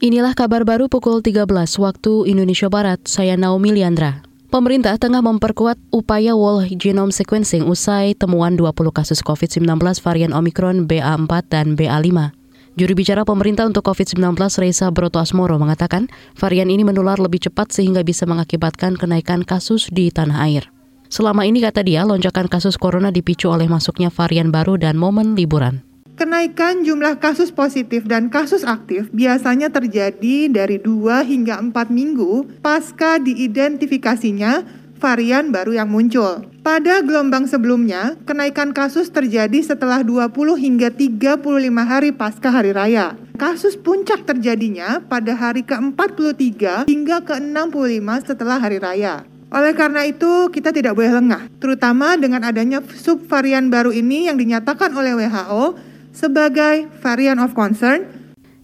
Inilah kabar baru pukul 13 waktu Indonesia Barat. Saya Naomi Liandra. Pemerintah tengah memperkuat upaya whole genome sequencing usai temuan 20 kasus COVID-19 varian Omicron BA4 dan BA5. Juru bicara pemerintah untuk COVID-19 Reza Broto Asmoro mengatakan varian ini menular lebih cepat sehingga bisa mengakibatkan kenaikan kasus di tanah air. Selama ini kata dia, lonjakan kasus corona dipicu oleh masuknya varian baru dan momen liburan. Kenaikan jumlah kasus positif dan kasus aktif biasanya terjadi dari 2 hingga 4 minggu pasca diidentifikasinya varian baru yang muncul. Pada gelombang sebelumnya, kenaikan kasus terjadi setelah 20 hingga 35 hari pasca hari raya. Kasus puncak terjadinya pada hari ke-43 hingga ke-65 setelah hari raya. Oleh karena itu, kita tidak boleh lengah, terutama dengan adanya subvarian baru ini yang dinyatakan oleh WHO sebagai varian of concern,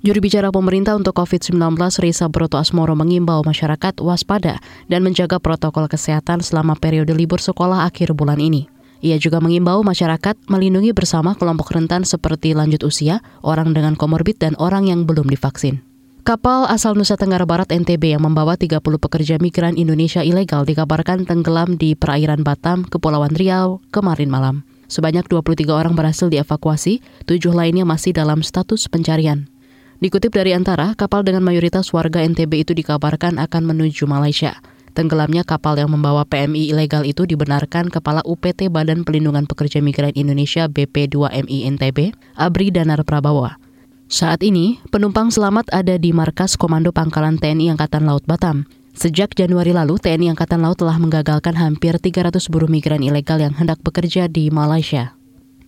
Juru bicara pemerintah untuk COVID-19 Risa Broto Asmoro mengimbau masyarakat waspada dan menjaga protokol kesehatan selama periode libur sekolah akhir bulan ini. Ia juga mengimbau masyarakat melindungi bersama kelompok rentan seperti lanjut usia, orang dengan komorbid, dan orang yang belum divaksin. Kapal asal Nusa Tenggara Barat NTB yang membawa 30 pekerja migran Indonesia ilegal dikabarkan tenggelam di perairan Batam, Kepulauan Riau, kemarin malam. Sebanyak 23 orang berhasil dievakuasi, tujuh lainnya masih dalam status pencarian. Dikutip dari antara, kapal dengan mayoritas warga NTB itu dikabarkan akan menuju Malaysia. Tenggelamnya kapal yang membawa PMI ilegal itu dibenarkan Kepala UPT Badan Pelindungan Pekerja Migran Indonesia BP2MI NTB, Abri Danar Prabawa. Saat ini, penumpang selamat ada di markas Komando Pangkalan TNI Angkatan Laut Batam. Sejak Januari lalu, TNI Angkatan Laut telah menggagalkan hampir 300 buruh migran ilegal yang hendak bekerja di Malaysia.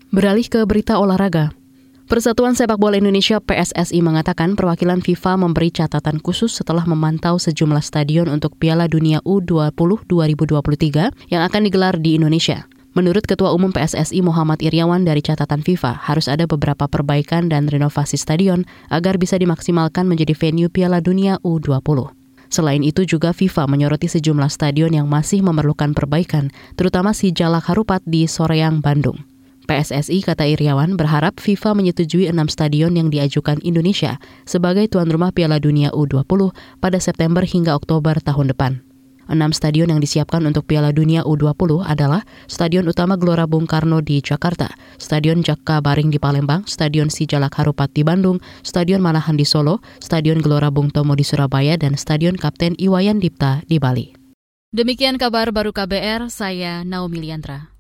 Beralih ke berita olahraga. Persatuan Sepak Bola Indonesia PSSI mengatakan perwakilan FIFA memberi catatan khusus setelah memantau sejumlah stadion untuk Piala Dunia U20 2023 yang akan digelar di Indonesia. Menurut Ketua Umum PSSI Muhammad Iriawan dari catatan FIFA, harus ada beberapa perbaikan dan renovasi stadion agar bisa dimaksimalkan menjadi venue Piala Dunia U20. Selain itu juga FIFA menyoroti sejumlah stadion yang masih memerlukan perbaikan, terutama si Jalak Harupat di Soreang, Bandung. PSSI, kata Iriawan, berharap FIFA menyetujui enam stadion yang diajukan Indonesia sebagai tuan rumah Piala Dunia U20 pada September hingga Oktober tahun depan. Enam stadion yang disiapkan untuk Piala Dunia U20 adalah Stadion Utama Gelora Bung Karno di Jakarta, Stadion Jakabaring di Palembang, Stadion Sijalak Harupat di Bandung, Stadion Manahan di Solo, Stadion Gelora Bung Tomo di Surabaya, dan Stadion Kapten Iwayan Dipta di Bali. Demikian kabar baru KBR, saya Naomi Liandra.